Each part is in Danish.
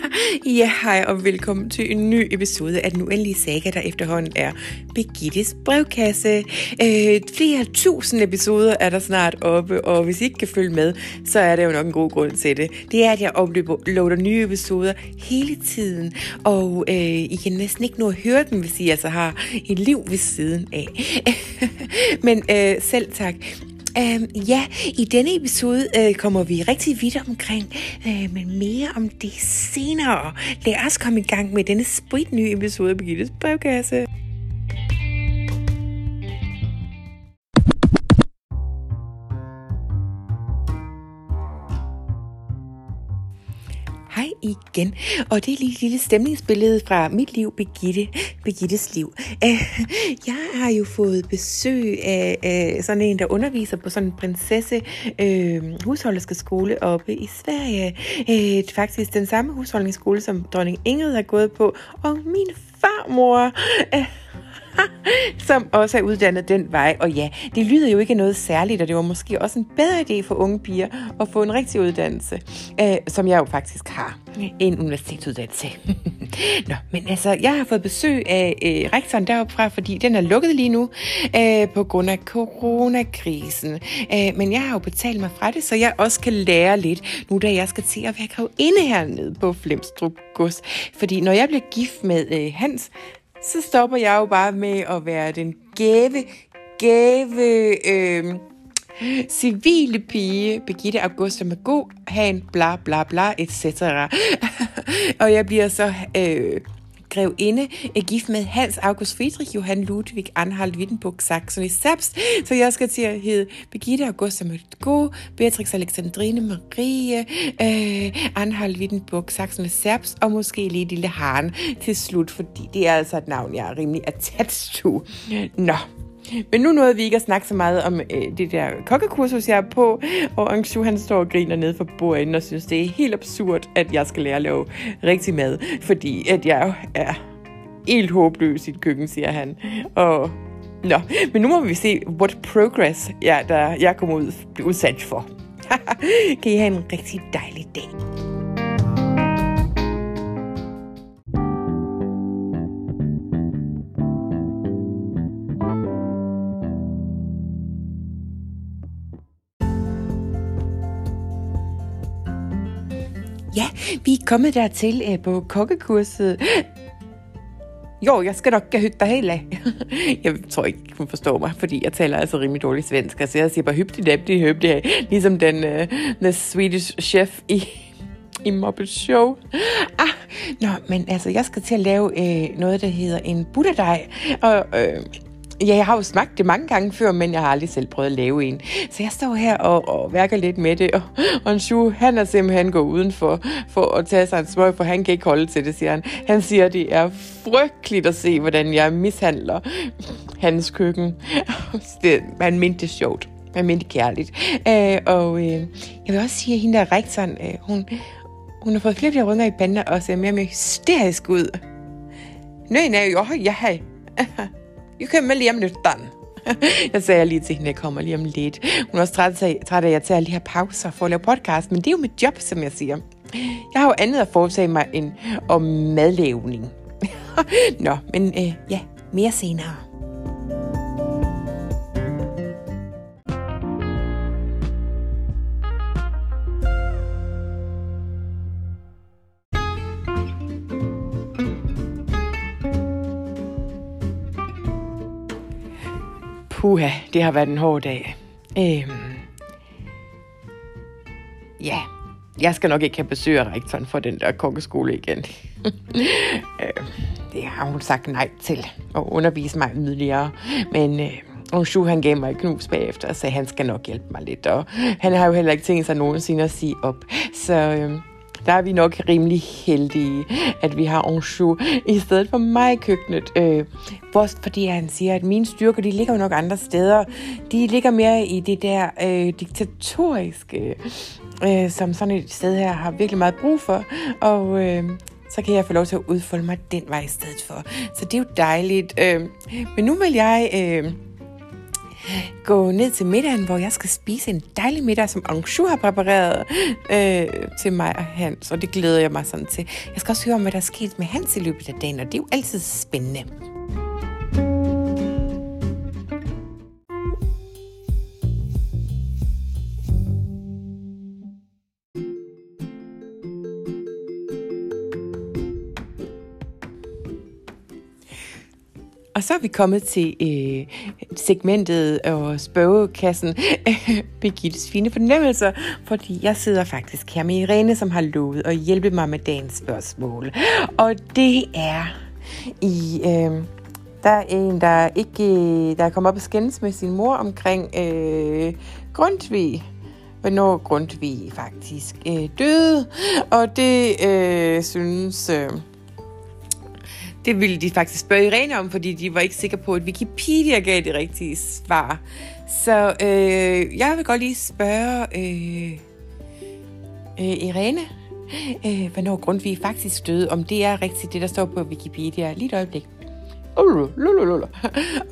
ja, hej og velkommen til en ny episode af den uendelige saga, der efterhånden er Begittes brevkasse. Øh, flere tusind episoder er der snart oppe, og hvis I ikke kan følge med, så er der jo nok en god grund til det. Det er, at jeg uploader nye episoder hele tiden, og øh, I kan næsten ikke nå at høre dem, hvis I altså har et liv ved siden af. Men øh, selv tak. Øhm, ja, i denne episode øh, kommer vi rigtig vidt omkring, øh, men mere om det senere. Lad os komme i gang med denne spritnye episode af Birgittes brevkasse. Igen, og det er lige et lille stemningsbillede fra mit liv, Birgitte, Birgittes liv. Øh, jeg har jo fået besøg af sådan en, der underviser på sådan en prinsesse øh, husholderske skole oppe i Sverige. Øh, faktisk den samme husholdningsskole, som dronning Ingrid har gået på, og min farmor... Øh, som også er uddannet den vej. Og ja, det lyder jo ikke noget særligt, og det var måske også en bedre idé for unge piger at få en rigtig uddannelse, øh, som jeg jo faktisk har. En universitetsuddannelse. Nå, men altså, jeg har fået besøg af øh, rektoren deroppe fra, fordi den er lukket lige nu øh, på grund af coronakrisen. Øh, men jeg har jo betalt mig fra det, så jeg også kan lære lidt, nu da jeg skal til at være inde hernede på Flemstrup Gods. Fordi når jeg bliver gift med øh, Hans, så stopper jeg jo bare med at være den gave, gave, øh, civile pige, Birgitte August, som er god, han, bla bla bla, etc. og jeg bliver så øh, grevinde, er gift med Hans August Friedrich Johann Ludwig Anhalt Wittenburg Saxony Sabst, så jeg skal til at hedde Birgitte Augusta Mødgo, Beatrix Alexandrine Marie, øh, Anhalt Wittenburg Saxony Sabst, og måske lige Lille Haren til slut, fordi det er altså et navn, jeg er rimelig attached to. Nå, men nu nåede vi ikke at snakke så meget om øh, det der kokkekursus, jeg er på, og Angshu han står og griner nede for bordet og synes, det er helt absurd, at jeg skal lære at lave rigtig mad, fordi at jeg er helt håbløs i et køkken, siger han. Og Nå, men nu må vi se, what progress jeg, der, jeg kommer ud udsat for. kan I have en rigtig dejlig dag. Ja, vi er kommet dertil uh, på kokkekurset. Jo, jeg skal nok hygge dig helt af. jeg tror ikke, hun forstår mig, fordi jeg taler altså rimelig dårligt svensk. Altså, jeg siger bare hypti dæpti hypti ligesom den uh, the Swedish chef i, i Muppet Show. Ah, nå, men altså, jeg skal til at lave uh, noget, der hedder en butterdej. Og uh, Ja, jeg har jo smagt det mange gange før, men jeg har aldrig selv prøvet at lave en. Så jeg står her og, og værker lidt med det, og, og Shu, han er simpelthen gået udenfor for at tage sig en smøg, for han kan ikke holde til det, siger han. Han siger, at det er frygteligt at se, hvordan jeg mishandler hans køkken. det, man mente det sjovt. Man mente det kærligt. Øh, og øh, jeg vil også sige, at hende der rektoren, øh, hun, hun har fået flere flere runder i panden og ser mere og mere hysterisk ud. Nøgen er jo, jeg har Jeg kommer lige om lidt, jeg sagde lige til hende, at jeg kommer lige om lidt. Hun er også træt af, træt af at jeg tager lige her pauser for at lave podcast, men det er jo mit job, som jeg siger. Jeg har jo andet at foretage mig end om madlavning. Nå, men øh, ja, mere senere. Puha, det har været en hård dag. Øhm, ja, jeg skal nok ikke have besøg af rektoren for den der kokkeskole igen. øh, det har hun sagt nej til at undervise mig yderligere. Men øh, Onshu, han gav mig et knus bagefter og sagde, at han skal nok hjælpe mig lidt. Og han har jo heller ikke tænkt sig nogensinde at sige op. Så øh, der er vi nok rimelig heldige, at vi har Anjou i stedet for mig i køkkenet. Øh, Først fordi han siger, at mine styrker, de ligger jo nok andre steder. De ligger mere i det der øh, diktatoriske, øh, som sådan et sted her har virkelig meget brug for. Og øh, så kan jeg få lov til at udfolde mig den vej i stedet for. Så det er jo dejligt. Øh, men nu vil jeg... Øh, gå ned til middagen, hvor jeg skal spise en dejlig middag, som Angshu har præpareret øh, til mig og Hans, og det glæder jeg mig sådan til. Jeg skal også høre om, hvad der er sket med Hans i løbet af dagen, og det er jo altid spændende. Og så er vi kommet til øh, segmentet og spørgekassen Birgittes fine fornemmelser, fordi jeg sidder faktisk her med Irene, som har lovet at hjælpe mig med dagens spørgsmål. Og det er i... Øh, der er en, der ikke øh, der er kommet op og skændes med sin mor omkring øh, Grundtvig hvornår Grundtvig faktisk øh, døde. Og det øh, synes... Øh, det ville de faktisk spørge Irene om, fordi de var ikke sikre på, at Wikipedia gav det rigtige svar. Så øh, jeg vil godt lige spørge øh, øh, Irene, øh, hvornår Grundtvig faktisk døde, om det er rigtigt, det der står på Wikipedia. Lige et øjeblik. Oh,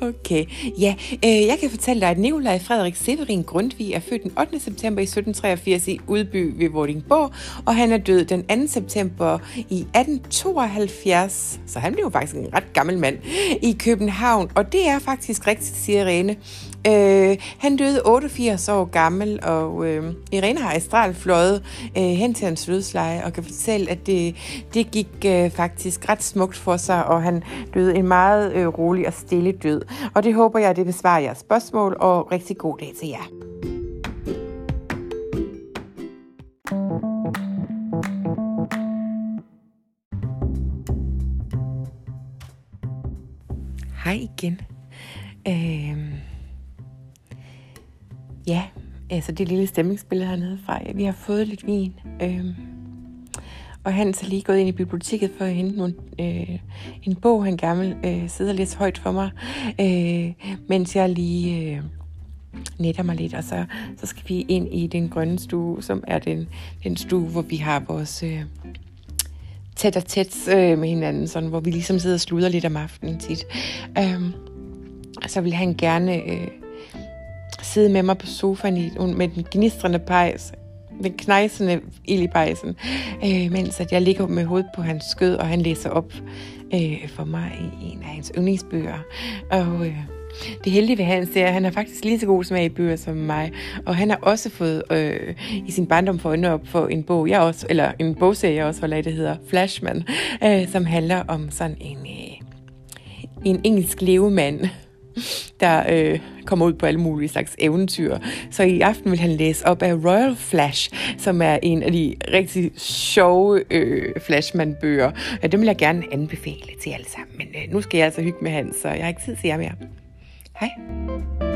okay, ja, øh, jeg kan fortælle dig, at Nikolaj Frederik Severin Grundtvig er født den 8. september i 1783 i Udby ved Vordingborg, og han er død den 2. september i 1872, så han blev jo faktisk en ret gammel mand, i København, og det er faktisk rigtigt, siger Rene. Øh, han døde 88 år gammel, og øh, Irene har astralt fløjet øh, hen til hans dødsleje og kan fortælle, at det, det gik øh, faktisk ret smukt for sig, og han døde en meget øh, rolig og stille død. Og det håber jeg, det besvarer jeres spørgsmål, og rigtig god dag til jer. Hej igen. Øh... Ja, altså det lille stemningsbillede hernede fra. Vi har fået lidt vin. Øhm, og han er lige gået ind i biblioteket for at hente nogle, øh, en bog, han gammel øh, sidder lidt højt for mig, øh, mens jeg lige øh, netter mig lidt. Og så, så skal vi ind i den grønne stue, som er den, den stue, hvor vi har vores... Øh, tæt og tæt øh, med hinanden, sådan, hvor vi ligesom sidder og sluder lidt om aftenen tit. Øhm, så vil han gerne øh, sidde med mig på sofaen i, med den gnistrende pejs, den knejsende ild i pejsen, øh, mens at jeg ligger med hovedet på hans skød, og han læser op øh, for mig i en af hans yndlingsbøger. Og øh, det heldige ved Hans, det er, at han er faktisk lige så god smag i bøger som mig. Og han har også fået øh, i sin barndom for øjnene op for en bog, jeg også, eller en bogserie, jeg også holder af, det hedder Flashman, øh, som handler om sådan en, øh, en engelsk levemand, der øh, kommer ud på alle mulige slags eventyr. Så i aften vil han læse op af Royal Flash, som er en af de rigtig sjove øh, Flashman-bøger. Ja, dem vil jeg gerne anbefale til alle sammen. Men øh, nu skal jeg altså hygge med han, så jeg har ikke tid til jer mere. Hej.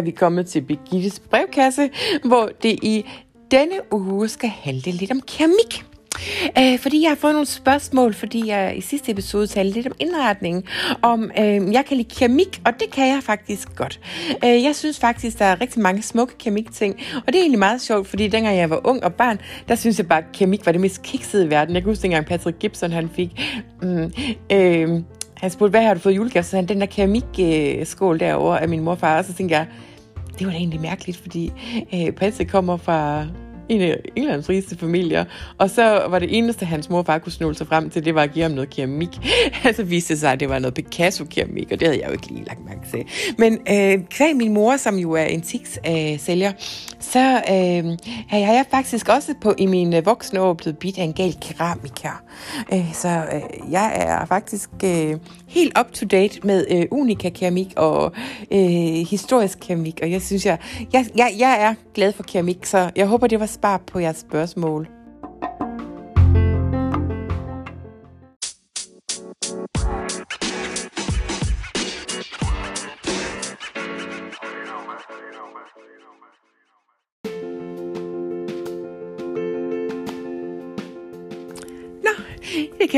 Er vi kommet til Birgittes brevkasse, hvor det i denne uge skal handle lidt om keramik. Øh, fordi jeg har fået nogle spørgsmål, fordi jeg i sidste episode talte lidt om indretning, om øh, jeg kan lide keramik, og det kan jeg faktisk godt. Øh, jeg synes faktisk, der er rigtig mange smukke keramikting, og det er egentlig meget sjovt, fordi dengang jeg var ung og barn, der synes jeg bare, at keramik var det mest kiksede i verden. Jeg kan huske dengang Patrick Gibson, han fik... Mm, øh, han spurgte, hvad har du fået julegave? Så han, den der keramikskål øh, derovre af min morfar. Og så tænkte jeg, det var da egentlig mærkeligt, fordi øh, Patrick kommer fra en af Englands rigeste familier. Og så var det eneste, hans mor bare far kunne snåle sig frem til, det var at give ham noget keramik. altså viste sig, at det var noget Picasso-keramik, og det havde jeg jo ikke lige lagt mærke til. Men øh, kvæg min mor, som jo er antiks-sælger, øh, så øh, har jeg faktisk også på i mine øh, voksne år blevet bidt af en gal keramiker. Øh, så øh, jeg er faktisk øh, helt up to date med øh, unika keramik og øh, historisk keramik, og jeg synes, jeg, jeg, jeg, jeg er glad for keramik, så jeg håber, det var svar på jeres spørgsmål.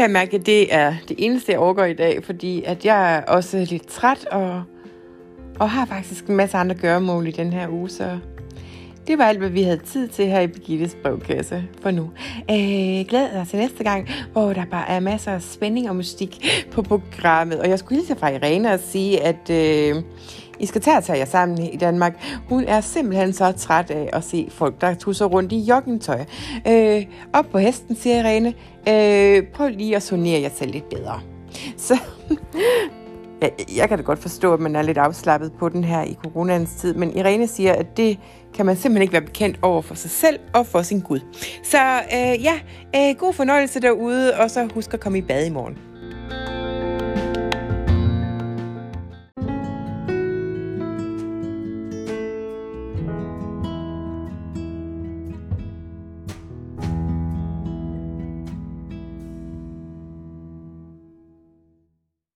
Kan jeg mærke, at det er det eneste, jeg overgår i dag, fordi at jeg er også lidt træt og og har faktisk en masse andre gøremål i den her uge, så det var alt, hvad vi havde tid til her i Birgittes brevkasse for nu. Øh, glæd dig til næste gang, hvor der bare er masser af spænding og mystik på programmet. Og jeg skulle hilse fra Irene og sige, at øh, i skal tage at tage jer sammen i Danmark. Hun er simpelthen så træt af at se folk, der tusser rundt i joggingtøj. Øh, op på hesten, siger Irene. Øh, prøv lige at sonere jer selv lidt bedre. Så jeg, jeg kan da godt forstå, at man er lidt afslappet på den her i coronans tid, men Irene siger, at det kan man simpelthen ikke være bekendt over for sig selv og for sin Gud. Så øh, ja, øh, god fornøjelse derude, og så husk at komme i bad i morgen.